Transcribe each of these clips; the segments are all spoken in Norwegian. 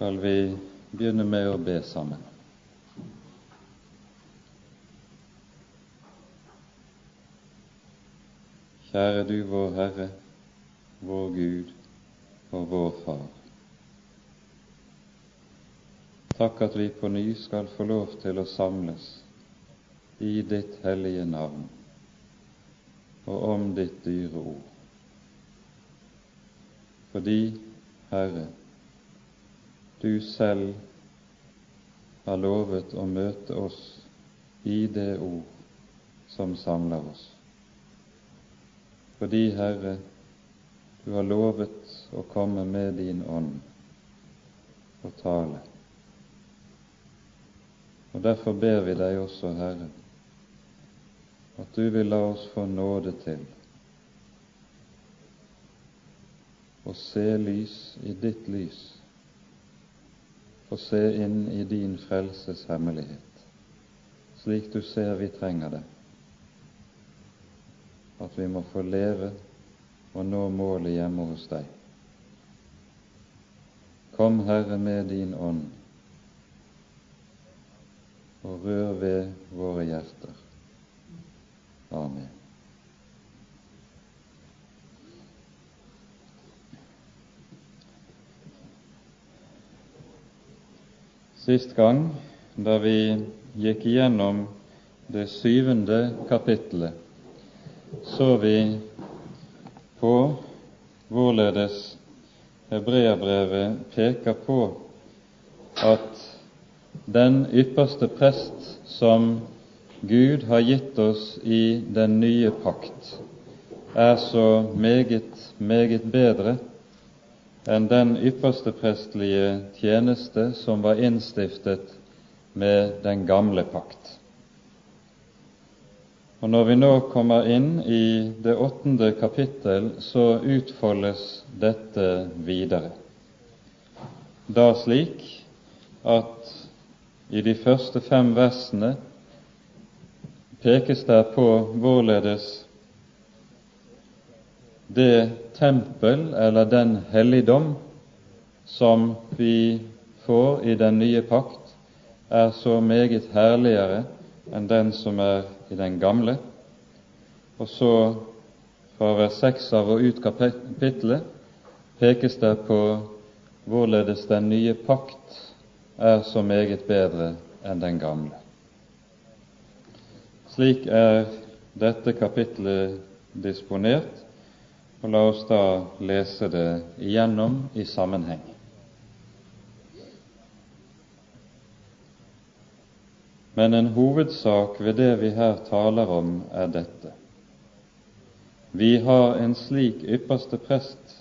skal vi begynne med å be sammen. Kjære du, vår Herre, vår Gud og vår Far. Takk at vi på ny skal få lov til å samles i ditt hellige navn og om ditt dyre ord. Fordi, Herre, du selv har lovet å møte oss i det ord som samler oss. Fordi, Herre, du har lovet å komme med din ånd og tale. Og Derfor ber vi deg også, Herre, at du vil la oss få nåde til å se lys i ditt lys, og se inn i din frelses hemmelighet, slik du ser vi trenger det, at vi må få leve og nå målet hjemme hos deg. Kom, Herre, med din ånd og rør ved våre hjerter. Amen. Sist gang, da vi gikk igjennom det syvende kapittelet, så vi på hvorledes hebreerbrevet peker på at den ypperste prest som Gud har gitt oss i den nye pakt, er så meget, meget bedre enn den ypperste prestlige tjeneste som var innstiftet med den gamle pakt. Og Når vi nå kommer inn i det åttende kapittel, så utfoldes dette videre. Da slik at i de første fem versene pekes der på hvorledes det tempel eller den helligdom som vi får i den nye pakt, er så meget herligere enn den som er i den gamle. Og så fra vers 6 av og ut kapittelet pekes det på hvorledes den nye pakt er så meget bedre enn den gamle. Slik er dette kapittelet disponert, og la oss da lese det igjennom i sammenheng. Men en hovedsak ved det vi her taler om, er dette. Vi har en slik ypperste prest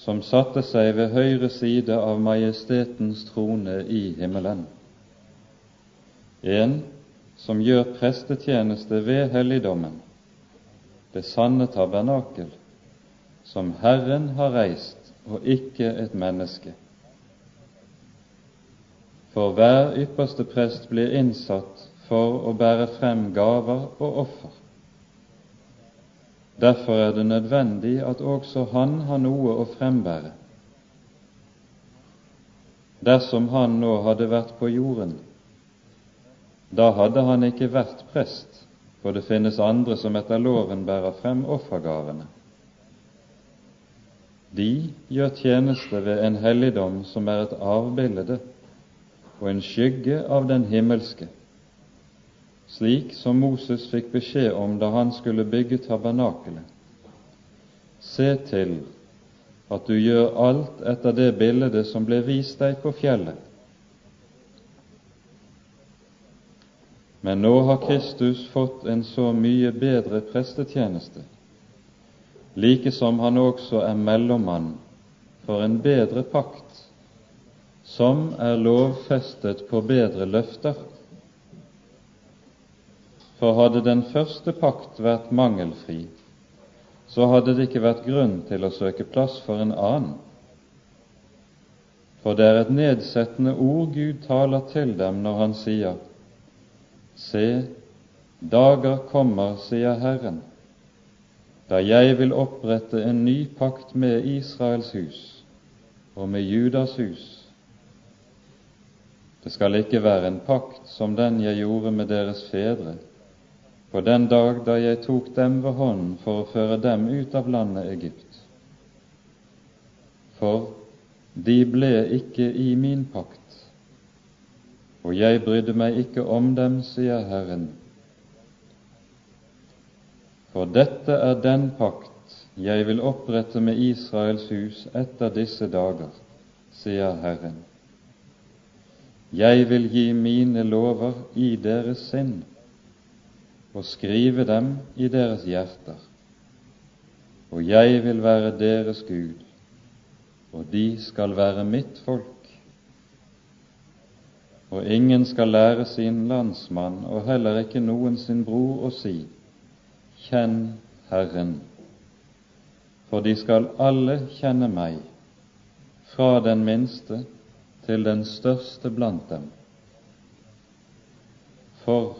som satte seg ved høyre side av majestetens trone i himmelen, en som gjør prestetjeneste ved helligdommen, det sanne tabernakel, som Herren har reist, og ikke et menneske. For hver ypperste prest blir innsatt for å bære frem gaver og offer. Derfor er det nødvendig at også han har noe å frembære. Dersom han nå hadde vært på jorden, da hadde han ikke vært prest, for det finnes andre som etter loven bærer frem offergavene. De gjør tjeneste ved en helligdom som er et avbilde og en skygge av den himmelske, slik som Moses fikk beskjed om da han skulle bygge tabernakelet. Se til at du gjør alt etter det bildet som ble vist deg på fjellet, Men nå har Kristus fått en så mye bedre prestetjeneste, like som han også er mellommann for en bedre pakt, som er lovfestet på bedre løfter. For hadde den første pakt vært mangelfri, så hadde det ikke vært grunn til å søke plass for en annen. For det er et nedsettende ord Gud taler til dem når Han sier:" Se, dager kommer, sier Herren, da jeg vil opprette en ny pakt med Israels hus og med Judas hus Det skal ikke være en pakt som den jeg gjorde med deres fedre på den dag da jeg tok dem ved hånden for å føre dem ut av landet Egypt. For de ble ikke i min pakt, og jeg brydde meg ikke om dem, sier Herren. For dette er den pakt jeg vil opprette med Israels hus etter disse dager, sier Herren. Jeg vil gi mine lover i deres sinn og skrive dem i deres hjerter, og jeg vil være deres Gud, og de skal være mitt folk. Og ingen skal lære sin landsmann og heller ikke noen sin bror å si:" Kjenn Herren, for de skal alle kjenne meg, fra den minste til den største blant dem. For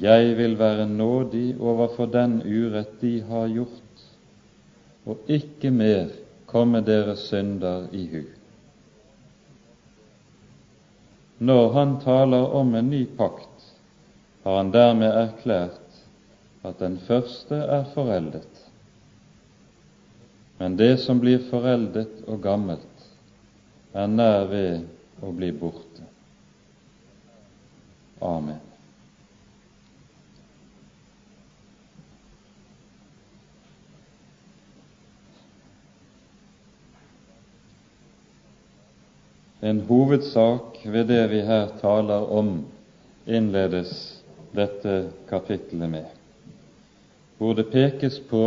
jeg vil være nådig overfor den urett de har gjort, og ikke mer komme deres synder i hu. Når han taler om en ny pakt, har han dermed erklært at den første er foreldet. Men det som blir foreldet og gammelt, er nær ved å bli borte. Amen. En hovedsak ved det vi her taler om, innledes dette kapittelet med, hvor det pekes på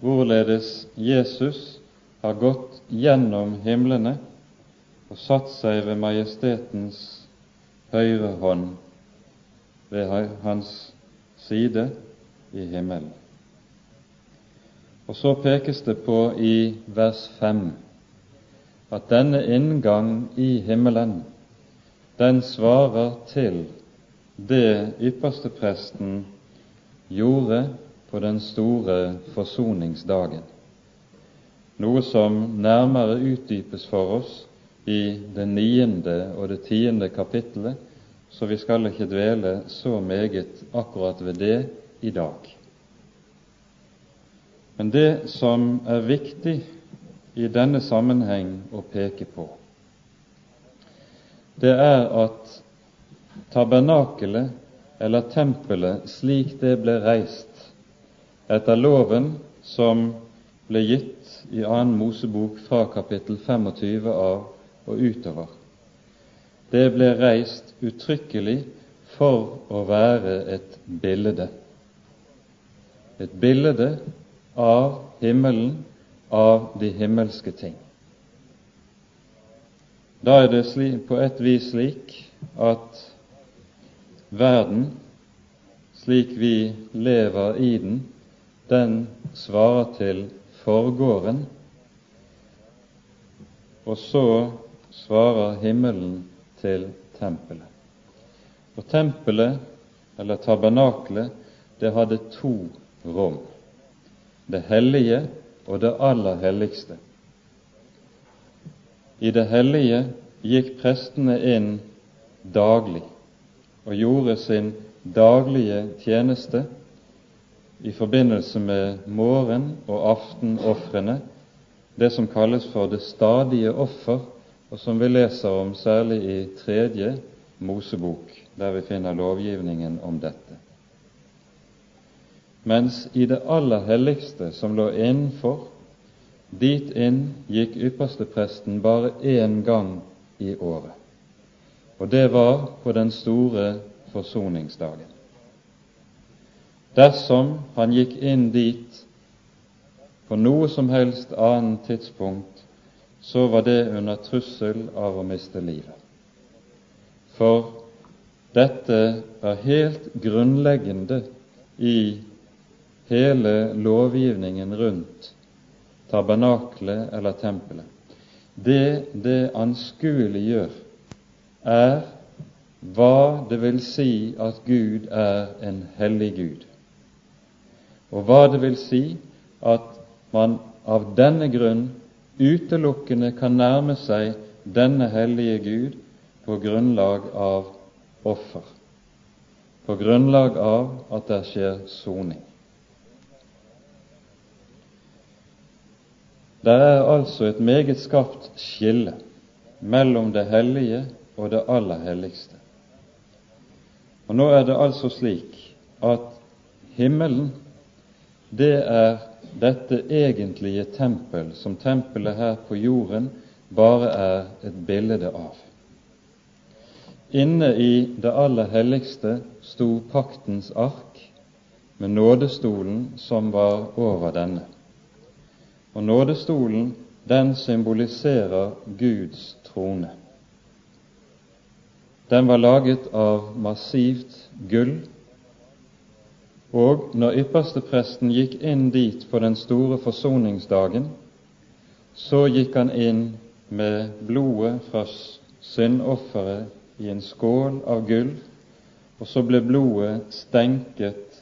hvorledes Jesus har gått gjennom himlene og satt seg ved majestetens høyre hånd ved hans side i himmelen. Og så pekes det på i vers 5 at denne inngang i himmelen, den svarer til det ypperste presten gjorde på den store forsoningsdagen, noe som nærmere utdypes for oss i det niende og det tiende kapittelet, så vi skal ikke dvele så meget akkurat ved det i dag. Men det som er viktig i denne sammenheng å peke på, det er at tabernakelet, eller tempelet, slik det ble reist etter loven som ble gitt i annen Mosebok fra kapittel 25 av og utover. Det ble reist uttrykkelig for å være et bilde. Et bilde av himmelen, av de himmelske ting. Da er det på et vis slik at verden, slik vi lever i den, den svarer til forgården, og så svarer himmelen til tempelet. Og tempelet, eller tabernaklet, det hadde to rom. Det hellige og det aller helligste. I det hellige gikk prestene inn daglig og gjorde sin daglige tjeneste i forbindelse med morgen- og aftenofrene, det som kalles for det stadige offer, og som vi leser om særlig i tredje Mosebok, der vi finner lovgivningen om dette. Mens i det aller helligste, som lå innenfor, dit inn gikk ypperstepresten bare én gang i året, og det var på den store forsoningsdagen. Dersom han gikk inn dit på noe som helst annet tidspunkt, så var det under trussel av å miste livet. For dette er helt grunnleggende i hele lovgivningen rundt tabernaklet eller tempelet. Det det anskueliggjør, er hva det vil si at Gud er en hellig Gud, og hva det vil si at man av denne grunn utelukkende kan nærme seg denne hellige Gud på grunnlag av offer, på grunnlag av at det skjer soning. Det er altså et meget skapt skille mellom det hellige og det aller helligste. Og Nå er det altså slik at himmelen, det er dette egentlige tempel som tempelet her på jorden bare er et bilde av. Inne i det aller helligste sto paktens ark med nådestolen som var over denne. Og nådestolen, den symboliserer Guds trone. Den var laget av massivt gull, og når ypperstepresten gikk inn dit på den store forsoningsdagen, så gikk han inn med blodet fra syndofferet i en skål av gull, og så ble blodet stenket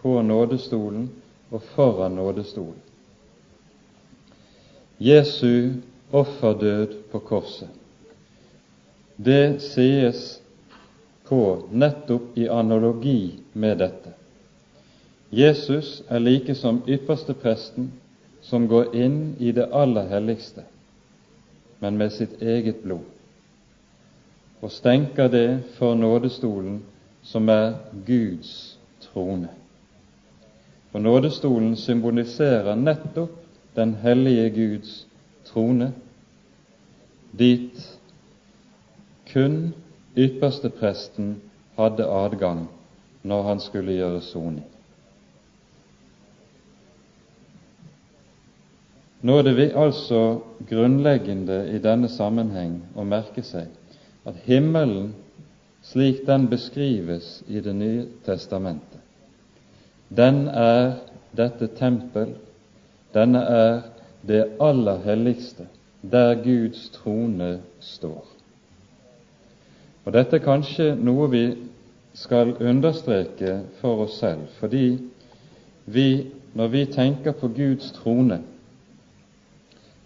på nådestolen og foran nådestolen. Jesu offerdød på korset det sies på nettopp i analogi med dette. Jesus er like som ypperste presten som går inn i det aller helligste, men med sitt eget blod, og stenker det for nådestolen, som er Guds trone. Og nådestolen symboliserer nettopp den hellige Guds trone, dit kun ypperste presten hadde adgang når han skulle gjøre soning. Nå er det altså grunnleggende i denne sammenheng å merke seg at himmelen, slik den beskrives i Det nye testamentet, den er dette tempel, denne er det aller helligste, der Guds trone står. Og Dette er kanskje noe vi skal understreke for oss selv, fordi vi, når vi tenker på Guds trone,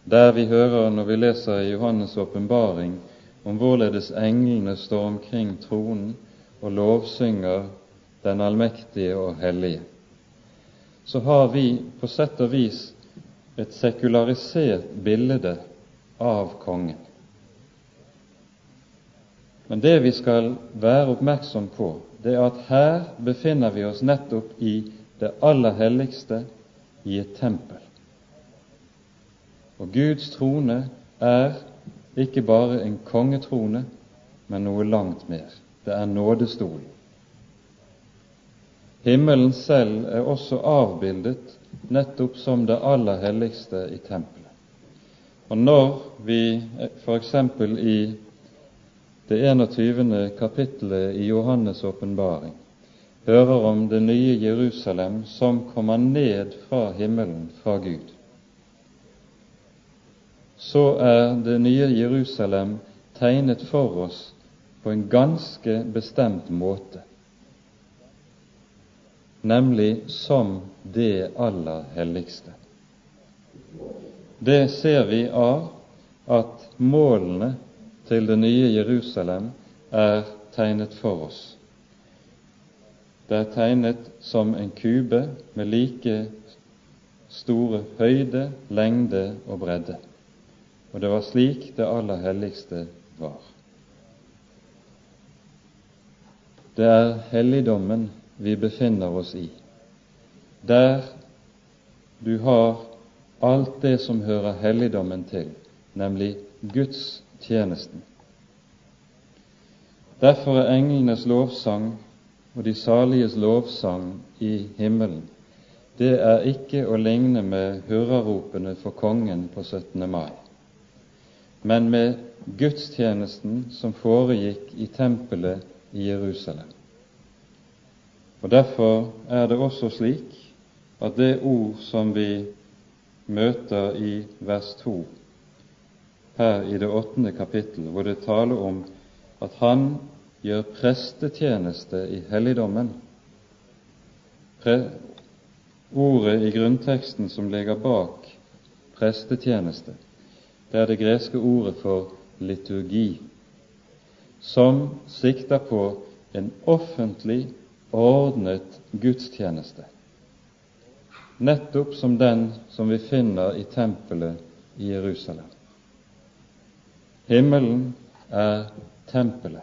der vi hører når vi leser i Johannes' åpenbaring om hvorledes englene står omkring tronen og lovsynger den allmektige og hellige, så har vi på sett og vis et sekularisert bilde av kongen. Men det vi skal være oppmerksom på, det er at her befinner vi oss nettopp i det aller helligste, i et tempel. Og Guds trone er ikke bare en kongetrone, men noe langt mer. Det er nådestolen. Himmelen selv er også avbildet nettopp som det aller helligste i tempelet. Og når vi f.eks. i det 21. kapittelet i Johannes' åpenbaring hører om det nye Jerusalem som kommer ned fra himmelen, fra Gud, så er det nye Jerusalem tegnet for oss på en ganske bestemt måte, nemlig som det aller helligste. Det ser vi av at målene til det nye Jerusalem er tegnet for oss. Det er tegnet som en kube med like store høyde, lengde og bredde. Og det var slik det aller helligste var. Det er helligdommen vi befinner oss i, der du har alt det som hører helligdommen til, nemlig Guds tjenesten. Derfor er englenes lovsang og de saliges lovsang i himmelen det er ikke å ligne med hurraropene for kongen på 17. mai, men med gudstjenesten som foregikk i tempelet i Jerusalem. Og Derfor er det også slik at det ord som vi møter i vers 2, her i det åttende kapittel, hvor det taler om at han gjør prestetjeneste i helligdommen. Pre ordet i grunnteksten som ligger bak prestetjeneste, det er det greske ordet for liturgi, som sikter på en offentlig, ordnet gudstjeneste, nettopp som den som vi finner i tempelet i Jerusalem. Himmelen er tempelet,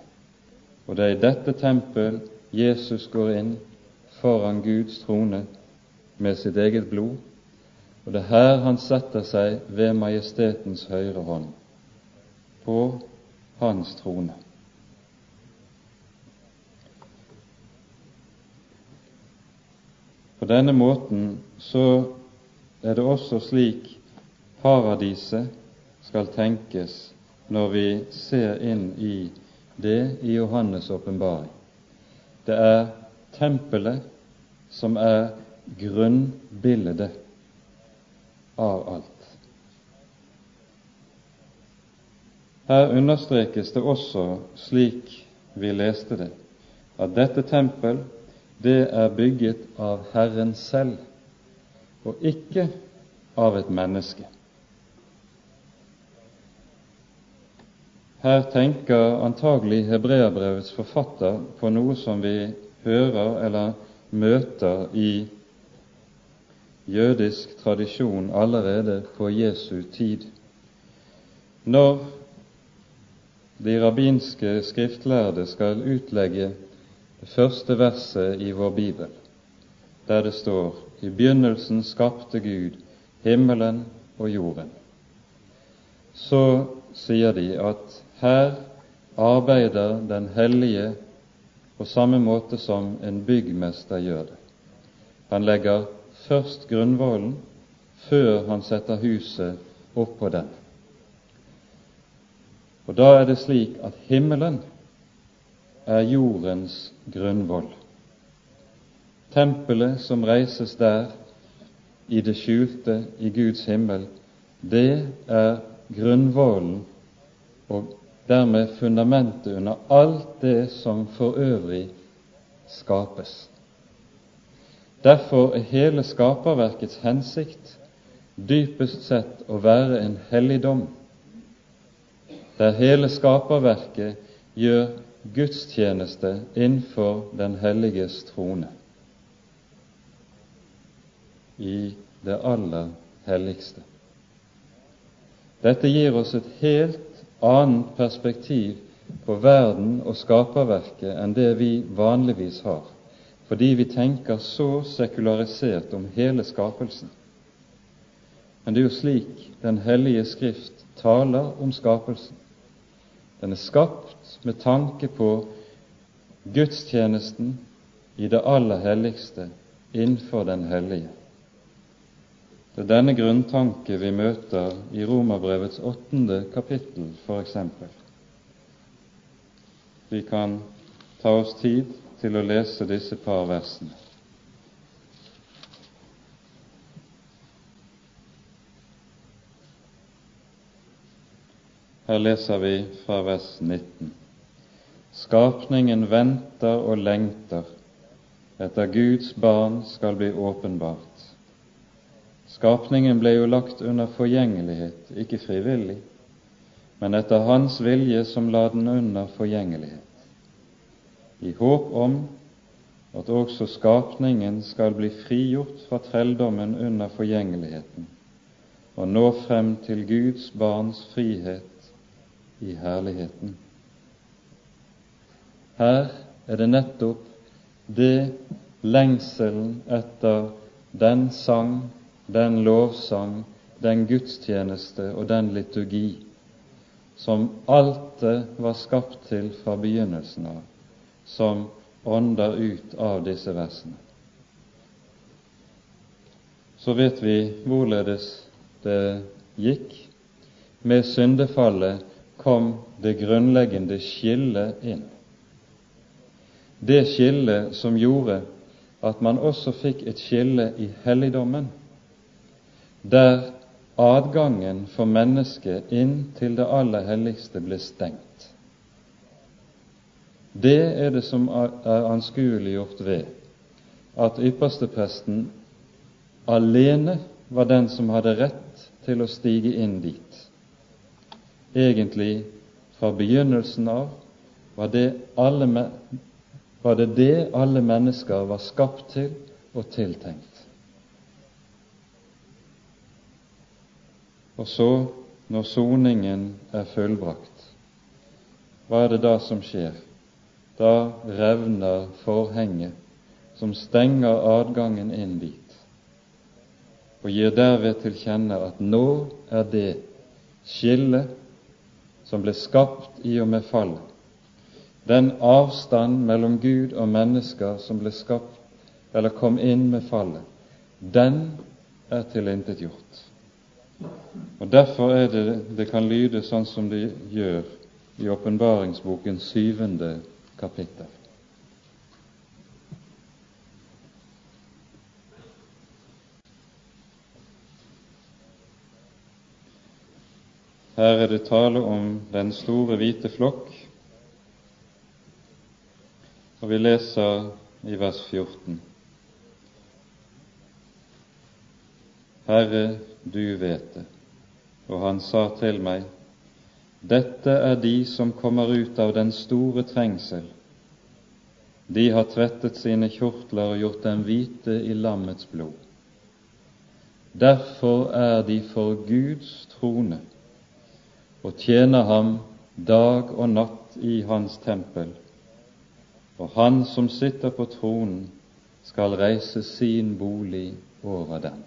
og det er i dette tempel Jesus går inn foran Guds trone med sitt eget blod, og det er her han setter seg ved majestetens høyre hånd, på hans trone. På denne måten så er det også slik paradiset skal tenkes når vi ser inn i det i Johannes' åpenbaring. Det er tempelet som er grunnbildet av alt. Her understrekes det også, slik vi leste det, at dette tempel det er bygget av Herren selv, og ikke av et menneske. Her tenker antagelig hebreabrevets forfatter på noe som vi hører eller møter i jødisk tradisjon allerede på Jesu tid. Når de rabbinske skriftlærde skal utlegge det første verset i vår bibel, der det står i begynnelsen skapte Gud himmelen og jorden, så sier de at her arbeider Den hellige på samme måte som en byggmester gjør det. Han legger først grunnvollen før han setter huset oppå den. Og da er det slik at himmelen er jordens grunnvoll. Tempelet som reises der i det skjulte i Guds himmel, det er grunnvollen og dermed fundamentet under alt det som for øvrig skapes. Derfor er hele skaperverkets hensikt dypest sett å være en helligdom, der hele skaperverket gjør gudstjeneste innenfor den helliges trone, i det aller helligste. Dette gir oss et helt annet perspektiv på verden og skaperverket enn det vi vanligvis har fordi vi tenker så sekularisert om hele skapelsen. Men det er jo slik Den hellige Skrift taler om skapelsen. Den er skapt med tanke på gudstjenesten i det aller helligste innenfor Den hellige. Det er denne grunntanke vi møter i Romerbrevets åttende kapittel, f.eks. Vi kan ta oss tid til å lese disse par versene. Her leser vi fra vers 19. Skapningen venter og lengter etter Guds barn skal bli åpenbart. Skapningen ble jo lagt under forgjengelighet, ikke frivillig, men etter Hans vilje som la den under forgjengelighet i håp om at også skapningen skal bli frigjort fra trelldommen under forgjengeligheten og nå frem til Guds barns frihet i herligheten. Her er det nettopp det lengselen etter den sang, den lovsang, den gudstjeneste og den liturgi som alt det var skapt til fra begynnelsen av, som ånder ut av disse versene. Så vet vi hvorledes det gikk. Med syndefallet kom det grunnleggende skillet inn. Det skillet som gjorde at man også fikk et skille i helligdommen, der adgangen for mennesket inn til det aller helligste ble stengt. Det er det som er anskueliggjort ved at ypperstepresten alene var den som hadde rett til å stige inn dit, egentlig fra begynnelsen av var det alle, var det, det alle mennesker var skapt til og tiltenkt. Og så, når soningen er fullbrakt, hva er det da som skjer? Da revner forhenget som stenger adgangen inn dit, og gir derved til kjenne at nå er det skillet som ble skapt i og med fallet, den avstand mellom Gud og mennesker som ble skapt eller kom inn med fallet, den er tilintetgjort. Og Derfor er det det kan lyde sånn som det gjør i åpenbaringsboken syvende kapittel. Her er det tale om den store hvite flokk, og vi leser i vers 14. Herre, du vet det. Og han sa til meg, dette er de som kommer ut av den store trengsel. De har tvettet sine kjortler og gjort dem hvite i lammets blod. Derfor er de for Guds trone og tjener ham dag og natt i hans tempel. Og han som sitter på tronen, skal reise sin bolig over den.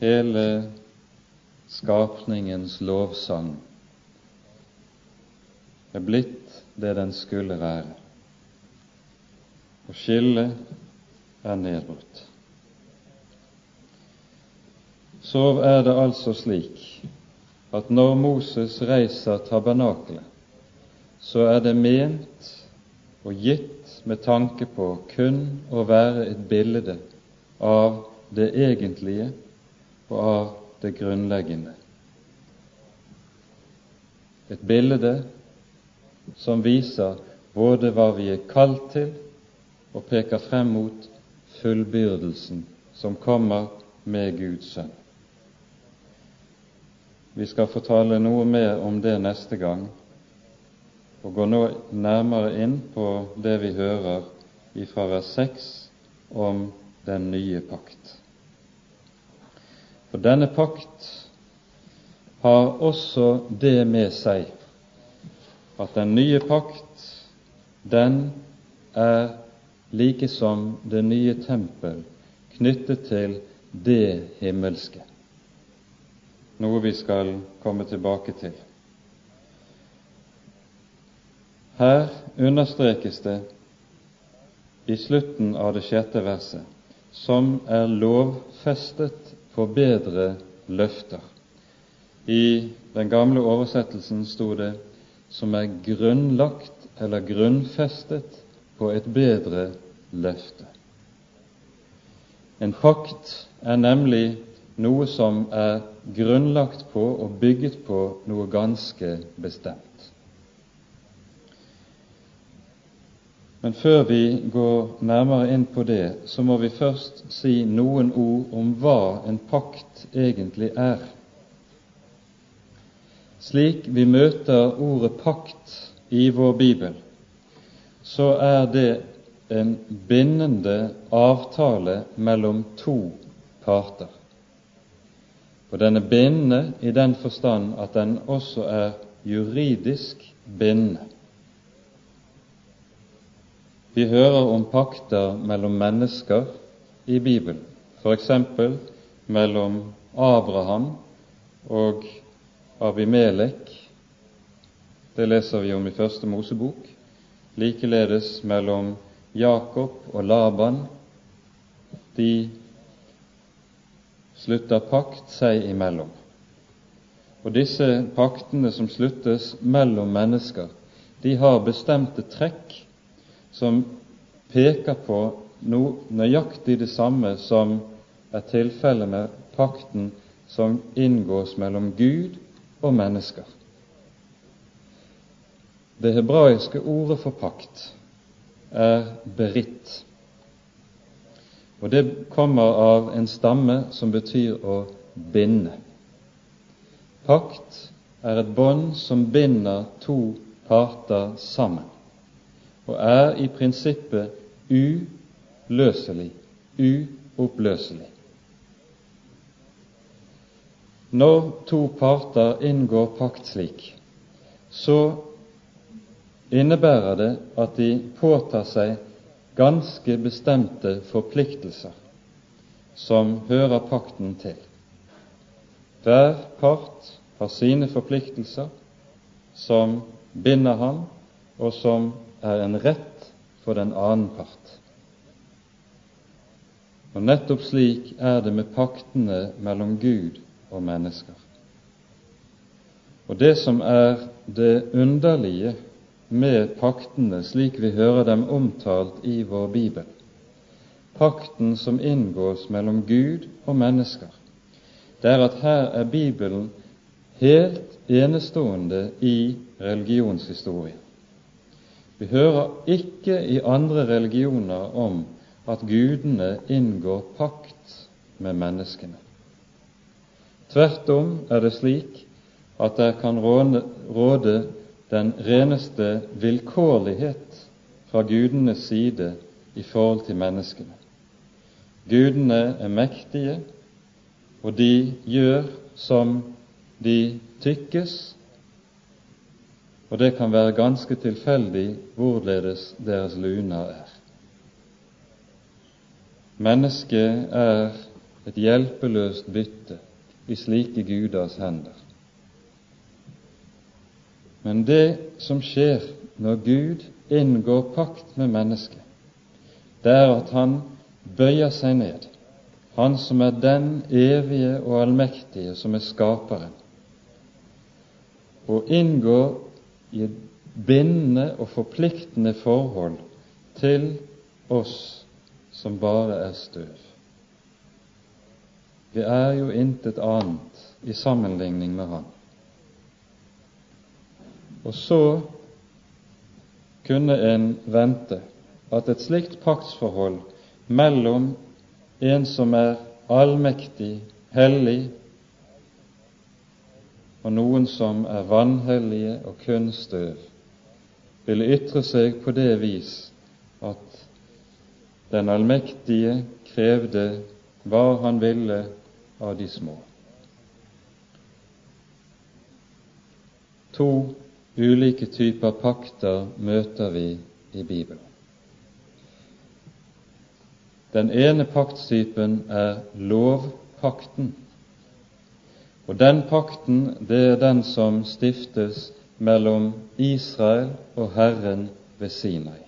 Hele skapningens lovsang er blitt det den skulle være, og skillet er nedbrutt. Så er det altså slik at når Moses reiser tabernakelet, så er det ment og gitt med tanke på kun å være et bilde av det egentlige og av det grunnleggende. Et bilde som viser både hva vi er kalt til, og peker frem mot fullbyrdelsen som kommer med Guds sønn. Vi skal fortale noe mer om det neste gang, og går nå nærmere inn på det vi hører ifra vers 6 om den nye pakt. For denne pakt har også det med seg at den nye pakt, den er like som det nye tempel knyttet til det himmelske noe vi skal komme tilbake til. Her understrekes det i slutten av det sjette verset, som er lovfestet for bedre løfter. I den gamle oversettelsen sto det 'som er grunnlagt eller grunnfestet på et bedre løfte'. En pakt er nemlig noe som er grunnlagt på og bygget på noe ganske bestemt. Men før vi går nærmere inn på det, så må vi først si noen ord om hva en pakt egentlig er. Slik vi møter ordet pakt i vår bibel, så er det en bindende avtale mellom to parter. Og den er bindende i den forstand at den også er juridisk bindende. Vi hører om pakter mellom mennesker i Bibelen, f.eks. mellom Abraham og Abimelek. Det leser vi om i Første Mosebok. Likeledes mellom Jakob og Laban. De slutter pakt seg imellom. Og disse paktene som sluttes mellom mennesker, de har bestemte trekk som peker på noe nøyaktig det samme som er tilfellet med pakten som inngås mellom Gud og mennesker. Det hebraiske ordet for pakt er beritt. Og det kommer av en stamme som betyr å binde. Pakt er et bånd som binder to parter sammen, og er i prinsippet uløselig, uoppløselig. Når to parter inngår pakt slik, så innebærer det at de påtar seg ganske bestemte forpliktelser som hører pakten til. Hver part har sine forpliktelser som binder ham, og som er en rett for den annen part. Og Nettopp slik er det med paktene mellom Gud og mennesker. Og det som er det underlige med paktene slik vi hører dem omtalt i vår bibel, pakten som inngås mellom Gud og mennesker, det er at her er Bibelen helt enestående i religionshistorien. Vi hører ikke i andre religioner om at gudene inngår pakt med menneskene. Tvert om er det slik at der kan råde den reneste vilkårlighet fra gudenes side i forhold til menneskene. Gudene er mektige, og de gjør som de tykkes, og det kan være ganske tilfeldig hvorledes deres luner er. Mennesket er et hjelpeløst bytte i slike guders hender. Men det som skjer når Gud inngår pakt med mennesket, det er at han bøyer seg ned, han som er den evige og allmektige, som er skaperen, og inngår i et bindende og forpliktende forhold til oss som bare er støv. Vi er jo intet annet i sammenligning med Han. Og så kunne en vente at et slikt paktsforhold mellom en som er allmektig, hellig, og noen som er vanhellige og kun støv, ville ytre seg på det vis at den allmektige krevde hva han ville av de små. To ulike typer pakter møter vi i Bibelen. Den ene paktstypen er lovpakten. Og den pakten, det er den som stiftes mellom Israel og Herren ved Sinai.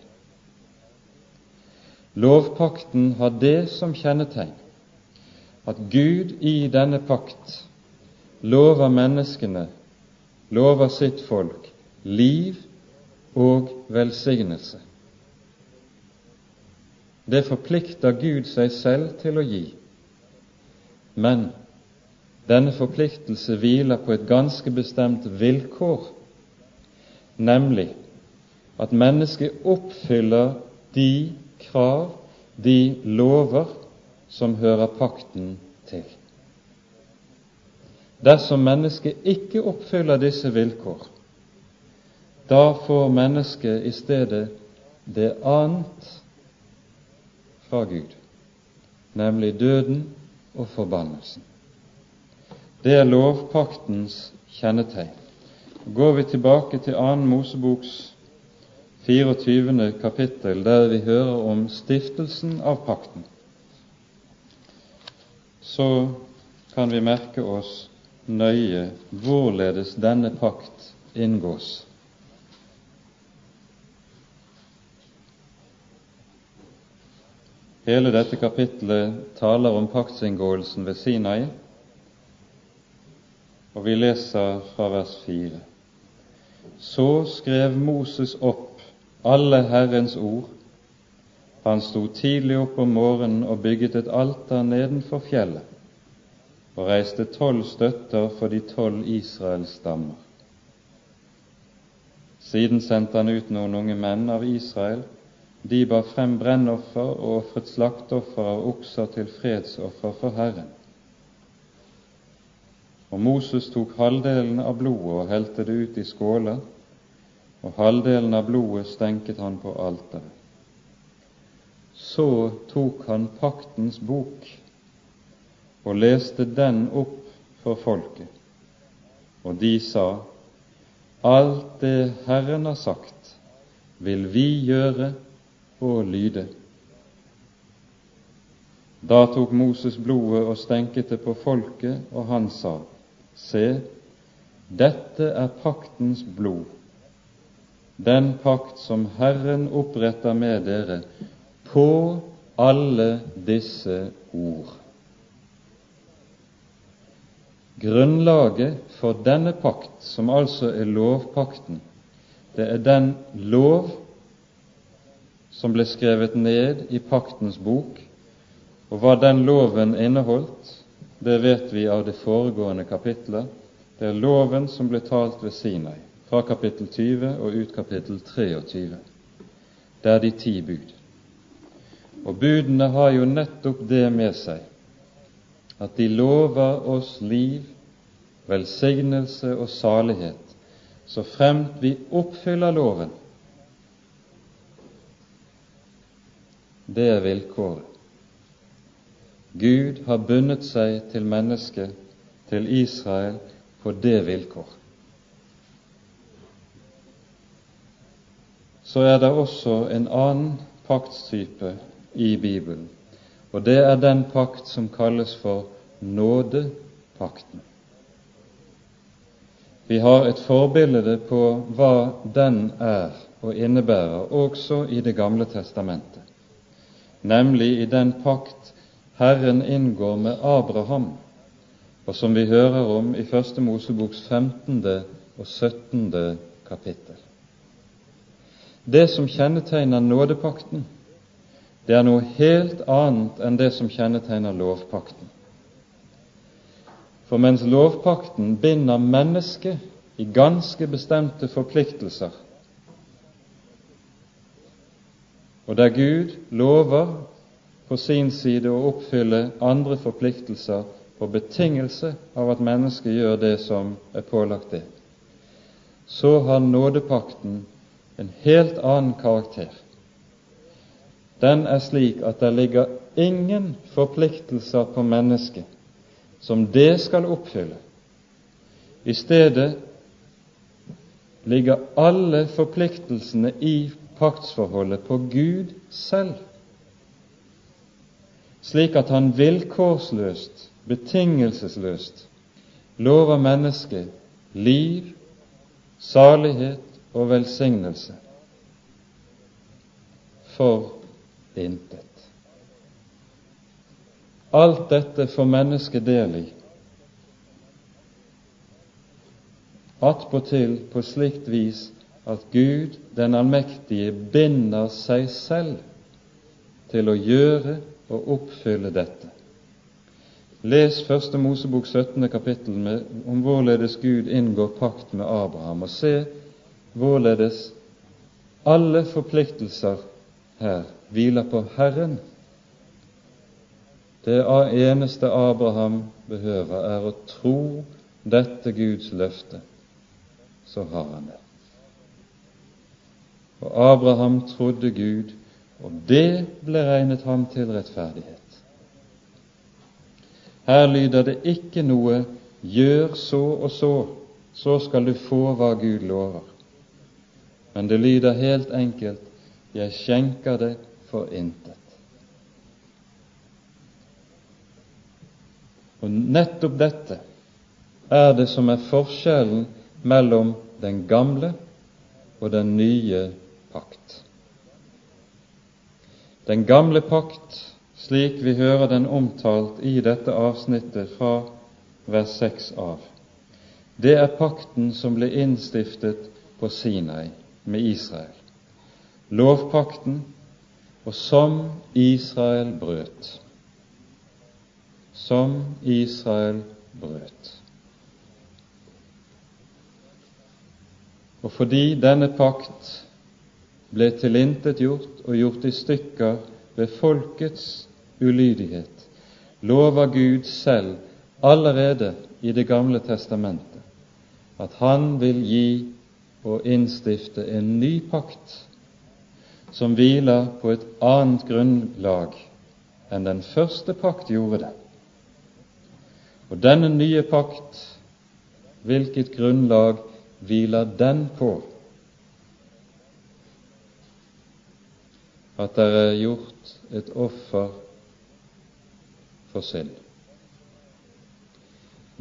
Lovpakten har det som kjennetegn at Gud i denne pakt lover menneskene, lover sitt folk, liv og velsignelse. Det forplikter Gud seg selv til å gi, men denne forpliktelse hviler på et ganske bestemt vilkår, nemlig at mennesket oppfyller de krav, de lover, som hører pakten til. Dersom mennesket ikke oppfyller disse vilkår, da får mennesket i stedet det annet fra Gud, nemlig døden og forbannelsen. Det er lovpaktens kjennetegn. Går vi tilbake til 2. Moseboks 24. kapittel, der vi hører om stiftelsen av pakten, så kan vi merke oss nøye hvorledes denne pakt inngås. Hele dette kapittelet taler om paktsinngåelsen ved Sinai, og vi leser fra vers 4. Så skrev Moses opp alle Herrens ord. Han sto tidlig opp om morgenen og bygget et alter nedenfor fjellet, og reiste tolv støtter for de tolv Israels stammer. Siden sendte han ut noen unge menn av Israel de bar frem brennoffer og ofret slakteoffer av okser til fredsoffer for Herren. Og Moses tok halvdelen av blodet og helte det ut i skåler, og halvdelen av blodet stenket han på alteret. Så tok han paktens bok og leste den opp for folket, og de sa, Alt det Herren har sagt, vil vi gjøre og lyde. Da tok Moses blodet og stenket det på folket, og han sa, Se, dette er paktens blod, den pakt som Herren oppretter med dere på alle disse ord. Grunnlaget for denne pakt, som altså er lovpakten, det er den lov som ble skrevet ned i paktens bok, og hva den loven inneholdt, det vet vi av det foregående kapitlet. Det er loven som ble talt ved Sinai, fra kapittel 20 og ut kapittel 23. Det er de ti bud. Og budene har jo nettopp det med seg at de lover oss liv, velsignelse og salighet så fremt vi oppfyller loven. Det er vilkåret. Gud har bundet seg til mennesket, til Israel, på det vilkår. Så er det også en annen paktstype i Bibelen, og det er den pakt som kalles for nådepakten. Vi har et forbilde på hva den er og innebærer, også i Det gamle testamentet, nemlig i den pakt Herren inngår med Abraham, og som vi hører om i Første Moseboks 15. og 17. kapittel. Det som kjennetegner nådepakten, det er noe helt annet enn det som kjennetegner lovpakten. For mens lovpakten binder mennesket i ganske bestemte forpliktelser, og der Gud lover på sin side å oppfylle andre forpliktelser på betingelse av at mennesket gjør det som er pålagt det, så har nådepakten en helt annen karakter. Den er slik at det ligger ingen forpliktelser på mennesket som det skal oppfylle. I stedet ligger alle forpliktelsene i paktsforholdet på Gud selv slik at han vilkårsløst, betingelsesløst, lover mennesket liv, salighet og velsignelse for intet. Alt dette får mennesket del i, attpåtil på slikt vis at Gud den allmektige binder seg selv til å gjøre å oppfylle dette. Les Første Mosebok 17. kapittel om hvorledes Gud inngår pakt med Abraham, og se hvorledes alle forpliktelser her hviler på Herren. Det eneste Abraham behøver, er å tro dette Guds løfte, så har han det. Og Abraham trodde Gud, og det ble regnet ham til rettferdighet. Her lyder det ikke noe 'gjør så og så, så skal du få hva Gud lover', men det lyder helt enkelt 'jeg skjenker det for intet'. Og nettopp dette er det som er forskjellen mellom den gamle og den nye pakt. Den gamle pakt, slik vi hører den omtalt i dette avsnittet fra vers 6 av, det er pakten som ble innstiftet på Sinai med Israel. Lovpakten, og som Israel brøt. Som Israel brøt. Og fordi denne pakt ble tilintetgjort og gjort i stykker ved folkets ulydighet, lover Gud selv allerede i Det gamle testamentet at han vil gi og innstifte en ny pakt som hviler på et annet grunnlag enn den første pakt gjorde det. Og denne nye pakt, hvilket grunnlag hviler den på? At det er gjort et offer for synd.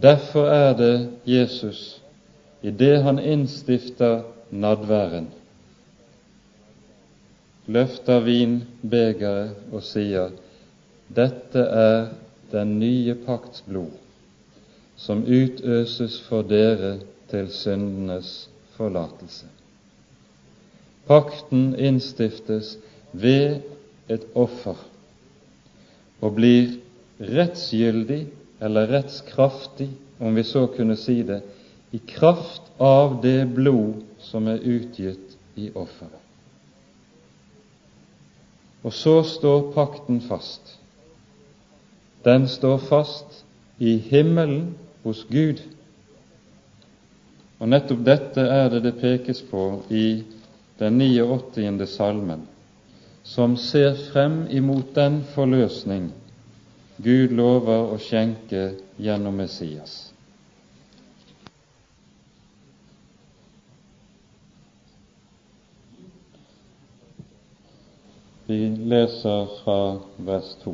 Derfor er det Jesus, i det han innstifter nadværen, løfter vinbegeret og sier dette er den nye pakts blod, som utøses for dere til syndenes forlatelse. Pakten innstiftes ved et offer og blir rettsgyldig eller rettskraftig, om vi så kunne si det, i kraft av det blod som er utgitt i offeret. Og så står pakten fast. Den står fast i himmelen hos Gud. Og nettopp dette er det det pekes på i den 89. salmen, som ser frem imot den forløsning Gud lover å skjenke gjennom Messias. Vi leser fra vers 2.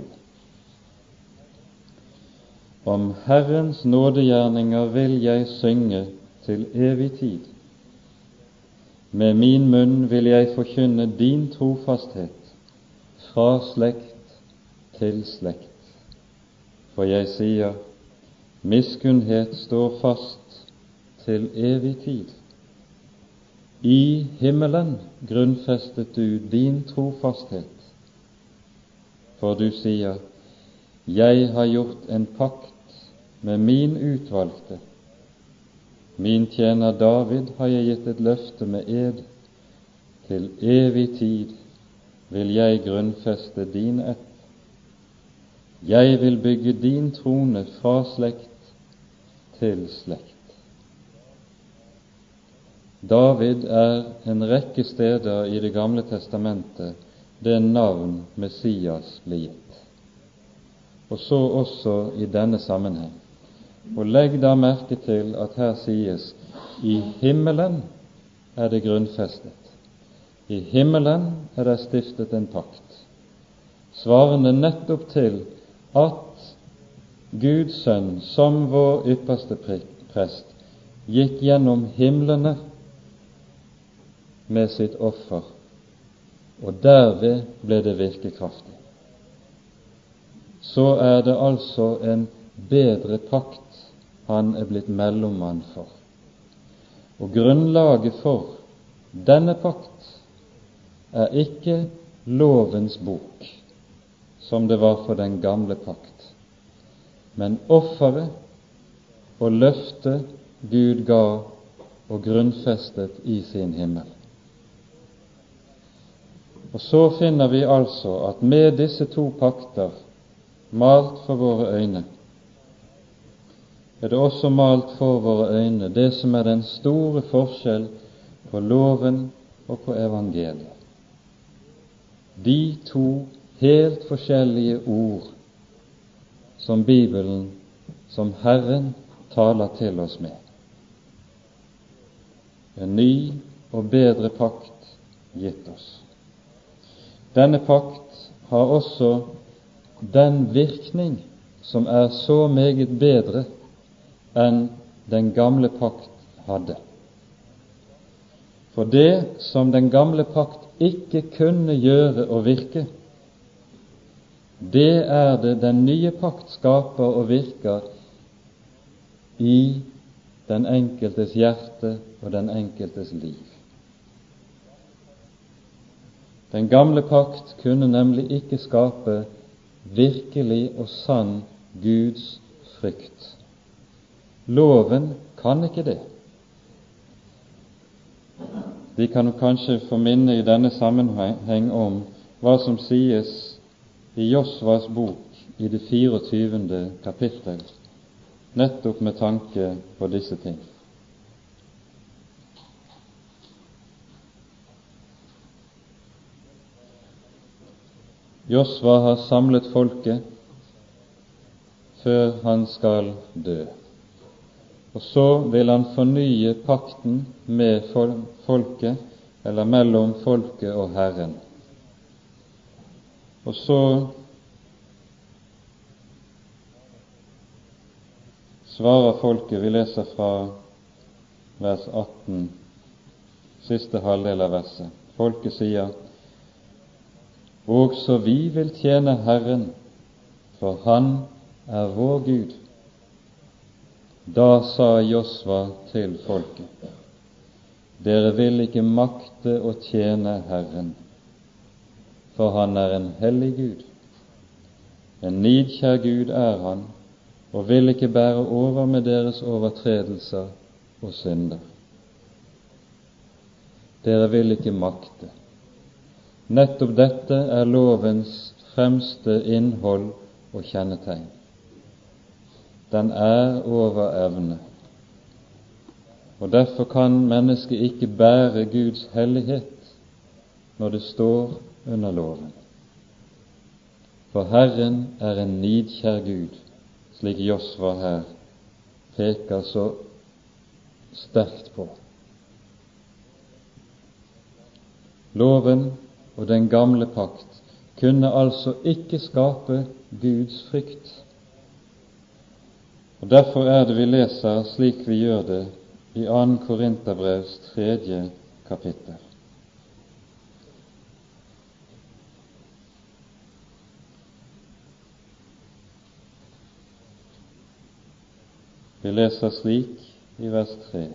Om Herrens nådegjerninger vil jeg synge til evig tid. Med min munn vil jeg forkynne din trofasthet fra slekt til slekt. For jeg sier, miskunnhet står fast til evig tid. I himmelen grunnfestet du din trofasthet, for du sier, jeg har gjort en pakt med min utvalgte. Min tjener David har jeg gitt et løfte med ed. Til evig tid vil jeg grunnfeste din ett jeg vil bygge din trone fra slekt til slekt. David er en rekke steder i Det gamle testamentet det navn Messias ble gitt, og så også i denne sammenheng. Og legg da merke til at her sies i himmelen er det grunnfestet. I himmelen er det stiftet en pakt, svarende nettopp til at Guds sønn, som vår ypperste prest, gikk gjennom himlene med sitt offer, og derved ble det virkekraftig. Så er det altså en bedre pakt han er blitt mellommann for. Og grunnlaget for denne pakt er ikke lovens bok, som det var for den gamle pakt. Men offeret og løftet Gud ga og grunnfestet i sin himmel. Og så finner vi altså at med disse to pakter malt for våre øyne, er det også malt for våre øyne det som er den store forskjell på loven og på evangeliet. De to helt forskjellige ord som Bibelen, som Herren, taler til oss med. En ny og bedre pakt gitt oss. Denne pakt har også den virkning som er så meget bedre enn den gamle pakt hadde. For det som den gamle pakt ikke kunne gjøre og virke, det er det den nye pakt skaper og virker i den enkeltes hjerte og den enkeltes liv. Den gamle pakt kunne nemlig ikke skape virkelig og sann Guds frykt. Loven kan ikke det. Vi kan kanskje få minne i denne sammenheng om hva som sies i Josvas bok i det 24. kapittel, nettopp med tanke på disse ting. Josva har samlet folket før han skal dø. Og så vil han fornye pakten med folket, eller mellom folket og Herren. Og så svarer folket, vi leser fra vers 18, siste halvdel av verset. Folket sier også vi vil tjene Herren, for Han er vår Gud. Da sa Josva til folket, dere vil ikke makte å tjene Herren, for Han er en hellig Gud. En nidkjær Gud er Han, og vil ikke bære over med deres overtredelser og synder. Dere vil ikke makte. Nettopp dette er lovens fremste innhold og kjennetegn. Den er over evne, og derfor kan mennesket ikke bære Guds hellighet når det står under loven. For Herren er en nidkjær Gud, slik Josva her peker så sterkt på. Loven og den gamle pakt kunne altså ikke skape Guds frykt. Og Derfor er det vi leser slik vi gjør det i 2. Korinterbrevs tredje kapittel. Vi leser slik i vers 3.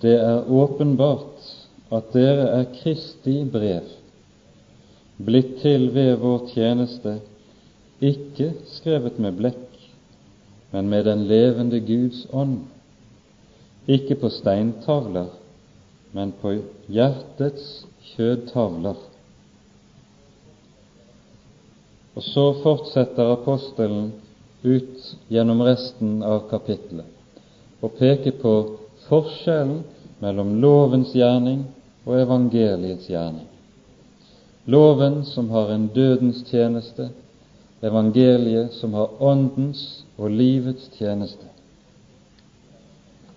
Det er åpenbart at dere er Kristi brev, blitt til ved vår tjeneste, ikke skrevet med blekk, men med den levende Guds ånd, ikke på steintavler, men på hjertets kjødtavler. Og så fortsetter apostelen ut gjennom resten av kapittelet og peker på forskjellen mellom lovens gjerning og evangeliets gjerning. Loven som har en dødens tjeneste, evangeliet som har åndens og livets tjeneste.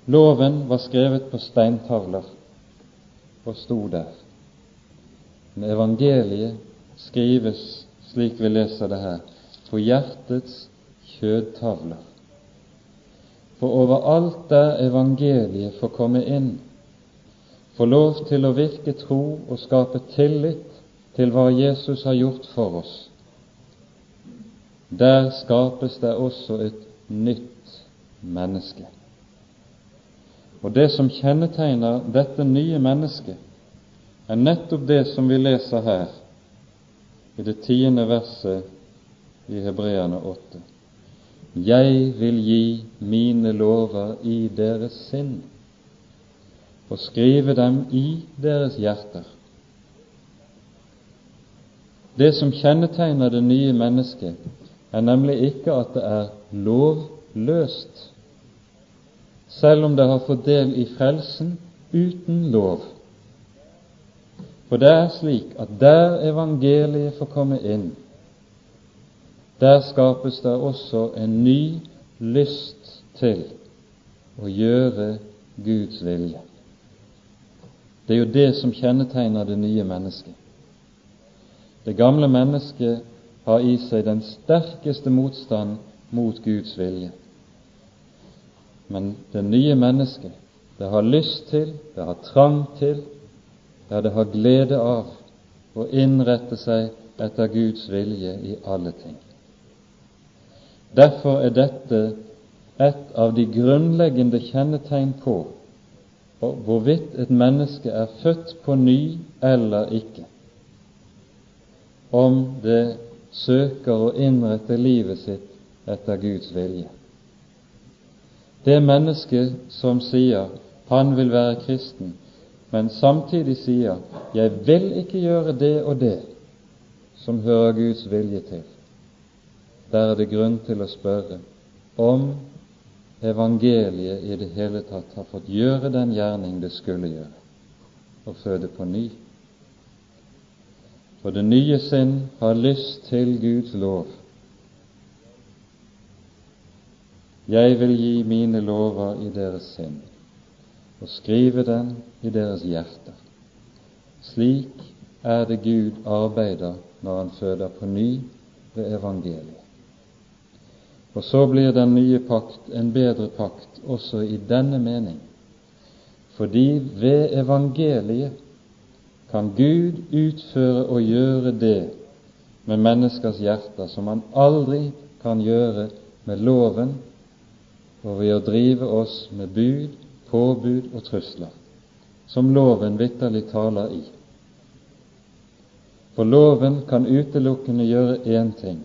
Loven var skrevet på steintavler og sto der. Men evangeliet skrives, slik vi leser det her, på hjertets kjødtavler. For overalt der evangeliet får komme inn, få lov til å virke tro og skape tillit til hva Jesus har gjort for oss, der skapes det også et nytt menneske. Og det som kjennetegner dette nye mennesket, er nettopp det som vi leser her i det tiende verset i Hebreane åtte. Jeg vil gi mine lover i deres sinn og skrive dem i deres hjerter. Det som kjennetegner det nye mennesket, er nemlig ikke at det er lovløst, selv om det har fått del i frelsen uten lov. For det er slik at der evangeliet får komme inn, der skapes det også en ny lyst til å gjøre Guds vilje. Det er jo det som kjennetegner det nye mennesket. Det gamle mennesket har i seg den sterkeste motstand mot Guds vilje. Men det nye mennesket, det har lyst til, det har trang til, ja, det har glede av å innrette seg etter Guds vilje i alle ting. Derfor er dette et av de grunnleggende kjennetegn på hvorvidt et menneske er født på ny eller ikke, om det søker å innrette livet sitt etter Guds vilje. Det mennesket som sier han vil være kristen, men samtidig sier 'Jeg vil ikke gjøre det og det som hører Guds vilje til', der er det grunn til å spørre om evangeliet i det hele tatt har fått gjøre den gjerning det skulle gjøre, å føde på ny. For det nye sinn har lyst til Guds lov. Jeg vil gi mine lover i deres sinn og skrive den i deres hjerter. Slik er det Gud arbeider når Han føder på ny ved evangeliet. Og så blir den nye pakt en bedre pakt også i denne mening, fordi ved evangeliet kan Gud utføre og gjøre det med menneskers hjerter som han aldri kan gjøre med loven og ved å drive oss med bud påbud og trusler, som loven vitterlig taler i. For loven kan utelukkende gjøre én ting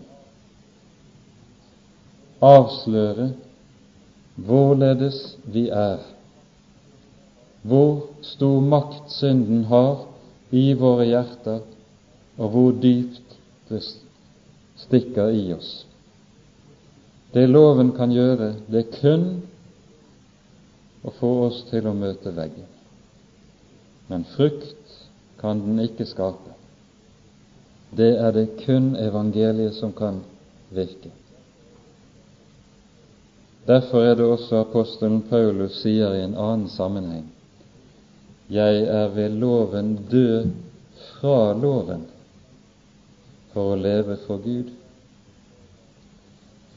avsløre hvorledes vi er, hvor stor makt synden har i våre hjerter, og hvor dypt det stikker i oss. Det loven kan gjøre, det er kun å få oss til å møte veggen. Men frukt kan den ikke skape. Det er det kun evangeliet som kan virke. Derfor er det også apostelen Paulus sier i en annen sammenheng Jeg er ved loven død fra loven for å leve for Gud.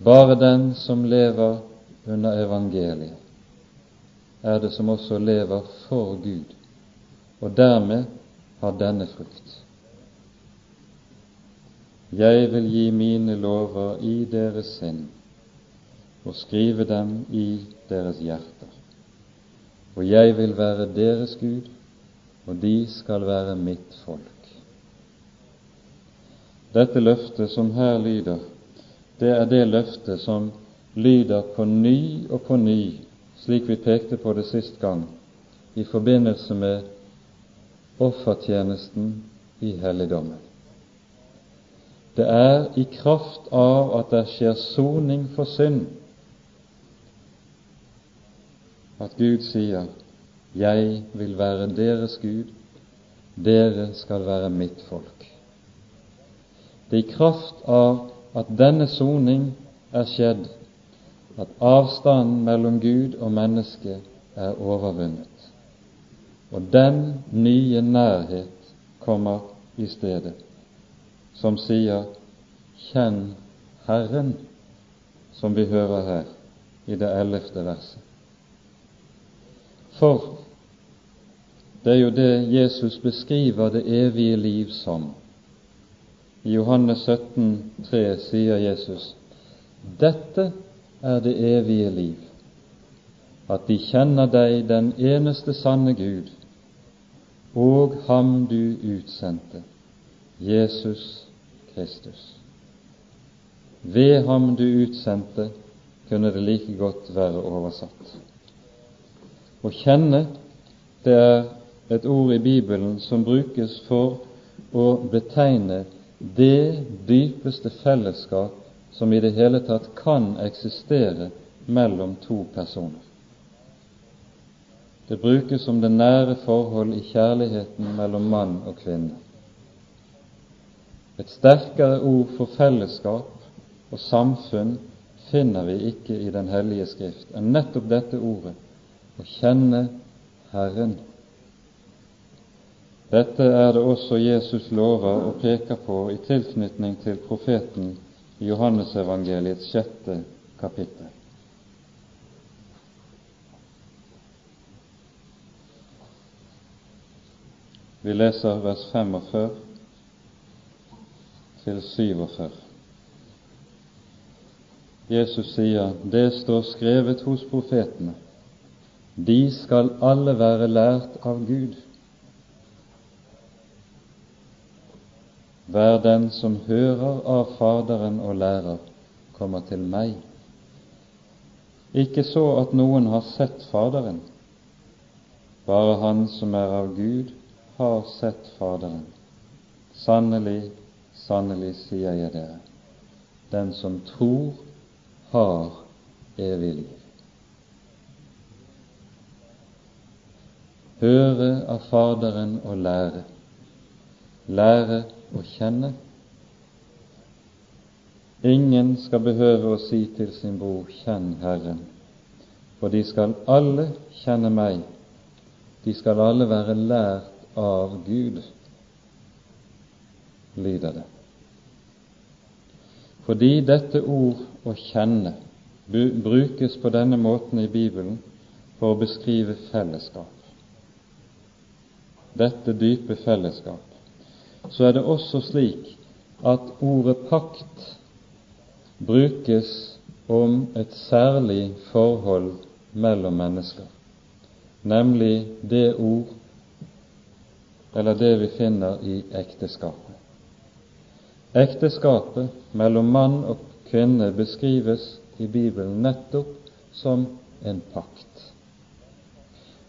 Bare den som lever under evangeliet, er det som også lever for Gud, og dermed har denne frukt. Jeg vil gi mine lover i deres sinn og skrive dem i deres hjerter. Og jeg vil være deres Gud, og de skal være mitt folk. Dette løftet som her lyder, det er det løftet som lyder på ny og på ny slik vi pekte på det sist gang, i forbindelse med offertjenesten i helligdommen. Det er i kraft av at det skjer soning for synd, at Gud sier 'Jeg vil være deres Gud, dere skal være mitt folk'. Det er i kraft av at denne soning er skjedd, at avstanden mellom Gud og menneske er overvunnet, og den nye nærhet kommer i stedet, som sier 'Kjenn Herren', som vi hører her i det ellevte verset. For det er jo det Jesus beskriver det evige liv som. I Johannes 17, 3 sier Jesus dette er det evige liv, at de kjenner deg, den eneste sanne Gud, og ham du utsendte, Jesus Kristus. Ved ham du utsendte, kunne det like godt være oversatt. Å kjenne, det er et ord i Bibelen som brukes for å betegne det dypeste fellesskap som i det hele tatt kan eksistere mellom to personer. Det brukes som det nære forhold i kjærligheten mellom mann og kvinne. Et sterkere ord for fellesskap og samfunn finner vi ikke i Den hellige Skrift enn nettopp dette ordet å kjenne Herren. Dette er det også Jesus lover og peker på i tilknytning til profeten i Johannesevangeliets sjette kapittel. Vi leser vers 45 til 47. Jesus sier, det står skrevet hos profetene, de skal alle være lært av Gud. Hver den som hører av Faderen og lærer, kommer til meg. Ikke så at noen har sett Faderen, Bare han som er av Gud, har sett Faderen. Sannelig, sannelig sier jeg dere, den som tror, har evig liv. Høre av Faderen og lære, lære å kjenne. Ingen skal behøve å si til sin bror 'Kjenn Herren', for de skal alle kjenne meg. De skal alle være lært av Gud, lyder det. Fordi dette ord 'å kjenne' brukes på denne måten i Bibelen for å beskrive fellesskap, dette dype fellesskap, så er det også slik at ordet pakt brukes om et særlig forhold mellom mennesker, nemlig det ord eller det vi finner i ekteskapet. Ekteskapet mellom mann og kvinne beskrives i Bibelen nettopp som en pakt.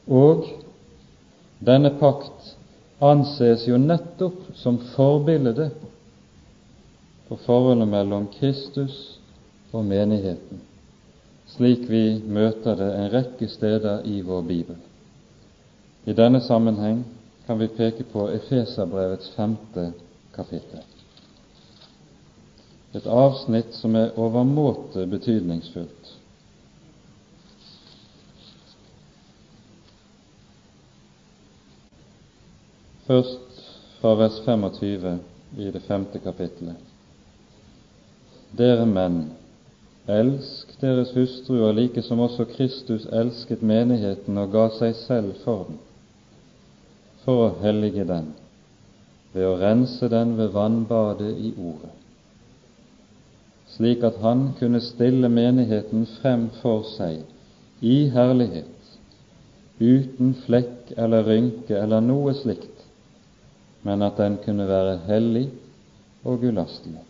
Og denne pakt anses jo nettopp som forbilde på forholdet mellom Kristus og menigheten, slik vi møter det en rekke steder i vår bibel. I denne sammenheng kan vi peke på Efeserbrevets femte kapittel. Et avsnitt som er overmåte betydningsfullt. Først fra vers 25 i det femte kapittelet. Dere menn, elsk deres hustruer like som også Kristus elsket menigheten og ga seg selv for den for å hellige den ved å rense den ved vannbadet i Ordet, slik at han kunne stille menigheten frem for seg i herlighet, uten flekk eller rynke eller noe slikt, men at den kunne være hellig og ulastelig.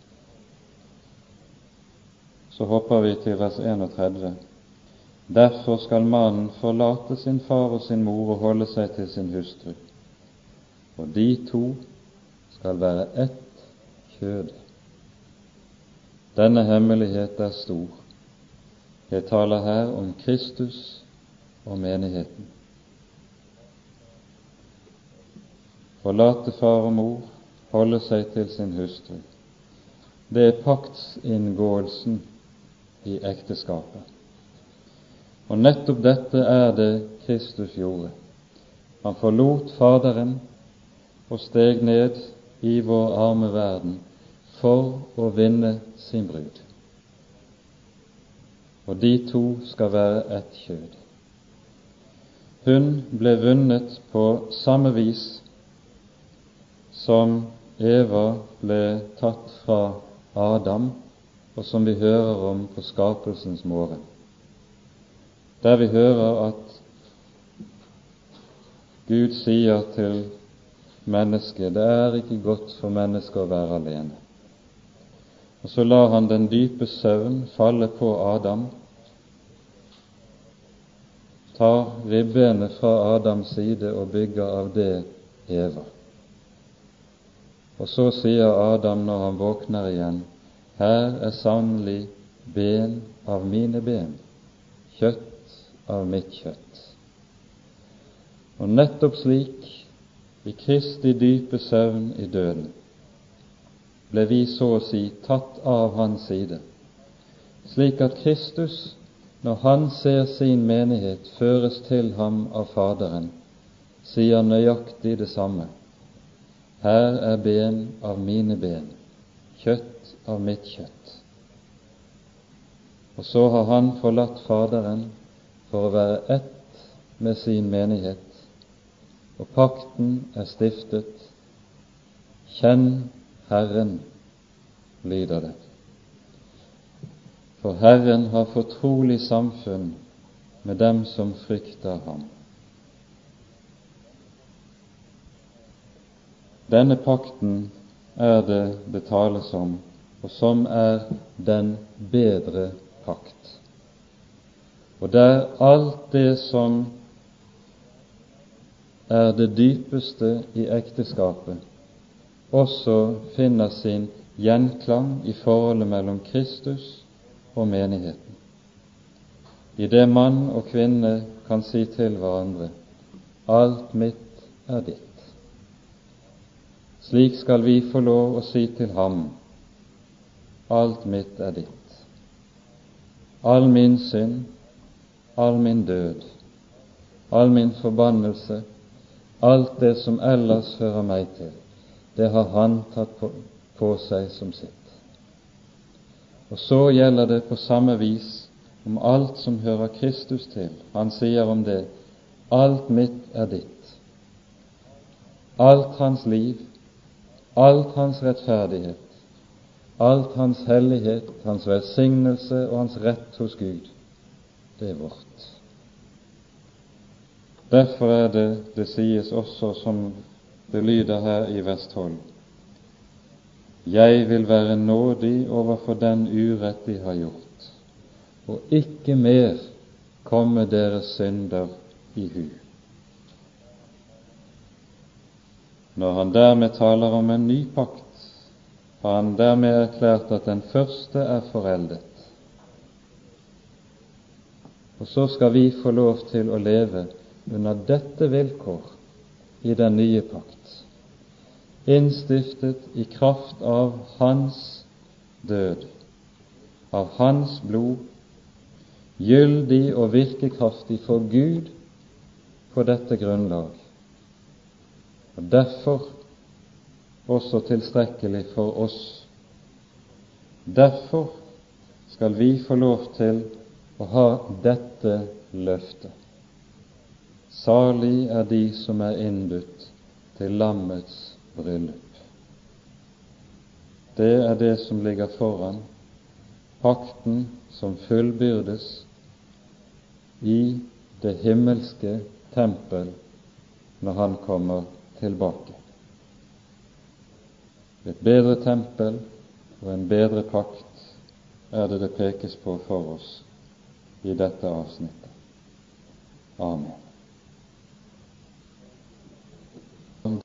Så hopper vi til vers 31. Derfor skal mannen forlate sin far og sin mor og holde seg til sin hustru og de to skal være ett kjød. Denne hemmelighet er stor. Jeg taler her om Kristus og menigheten. Forlate far og mor, holde seg til sin hustru. Det er paktsinngåelsen i ekteskapet. Og nettopp dette er det Kristus gjorde. Han forlot Faderen og steg ned i vår arme verden for å vinne sin brud. Og de to skal være ett kjød. Hun ble vunnet på samme vis som Eva ble tatt fra Adam, og som vi hører om på skapelsens morgen, der vi hører at Gud sier til mennesket. Det er ikke godt for mennesket å være alene. Og så lar han den dype søvn falle på Adam, tar ribbenet fra Adams side og bygger av det Eva. Og så sier Adam når han våkner igjen, her er sannelig ben av mine ben, kjøtt av mitt kjøtt. Og nettopp slik i Kristi dype søvn i døden, ble vi så å si tatt av hans side, slik at Kristus, når han ser sin menighet føres til ham av Faderen, sier nøyaktig det samme. Her er ben av mine ben, kjøtt av mitt kjøtt. Og så har han forlatt Faderen for å være ett med sin menighet, og pakten er stiftet. Kjenn Herren, lyder det. For Herren har fortrolig samfunn med dem som frykter ham. Denne pakten er det det tales om, og som er den bedre pakt. Og der alt det som er det dypeste i ekteskapet, også finner sin gjenklang i forholdet mellom Kristus og menigheten. I det mann og kvinne kan si til hverandre alt mitt er ditt. Slik skal vi få lov å si til ham alt mitt er ditt. All min synd, all min død, all min forbannelse, alt det som ellers hører meg til, det har Han tatt på, på seg som sitt. Og så gjelder det på samme vis om alt som hører Kristus til. Han sier om det alt mitt er ditt. Alt hans liv, alt hans rettferdighet, alt hans hellighet, hans velsignelse og hans rett hos Gud, det er vårt. Derfor er det det sies også, som det lyder her i 12, jeg vil være nådig overfor den urett de har gjort, og ikke mer komme deres synder i hu. Når han dermed taler om en ny pakt, har han dermed erklært at den første er foreldet. Og så skal vi få lov til å leve under dette vilkår i den nye pakt innstiftet i kraft av Hans død, av Hans blod, gyldig og virkekraftig for Gud på dette grunnlag, og derfor også tilstrekkelig for oss. Derfor skal vi få lov til å ha dette løftet. Salig er de som er innbudt til lammets bryllup. Det er det som ligger foran, pakten som fullbyrdes i det himmelske tempel når Han kommer tilbake. Et bedre tempel og en bedre pakt er det det pekes på for oss i dette avsnittet. Amen.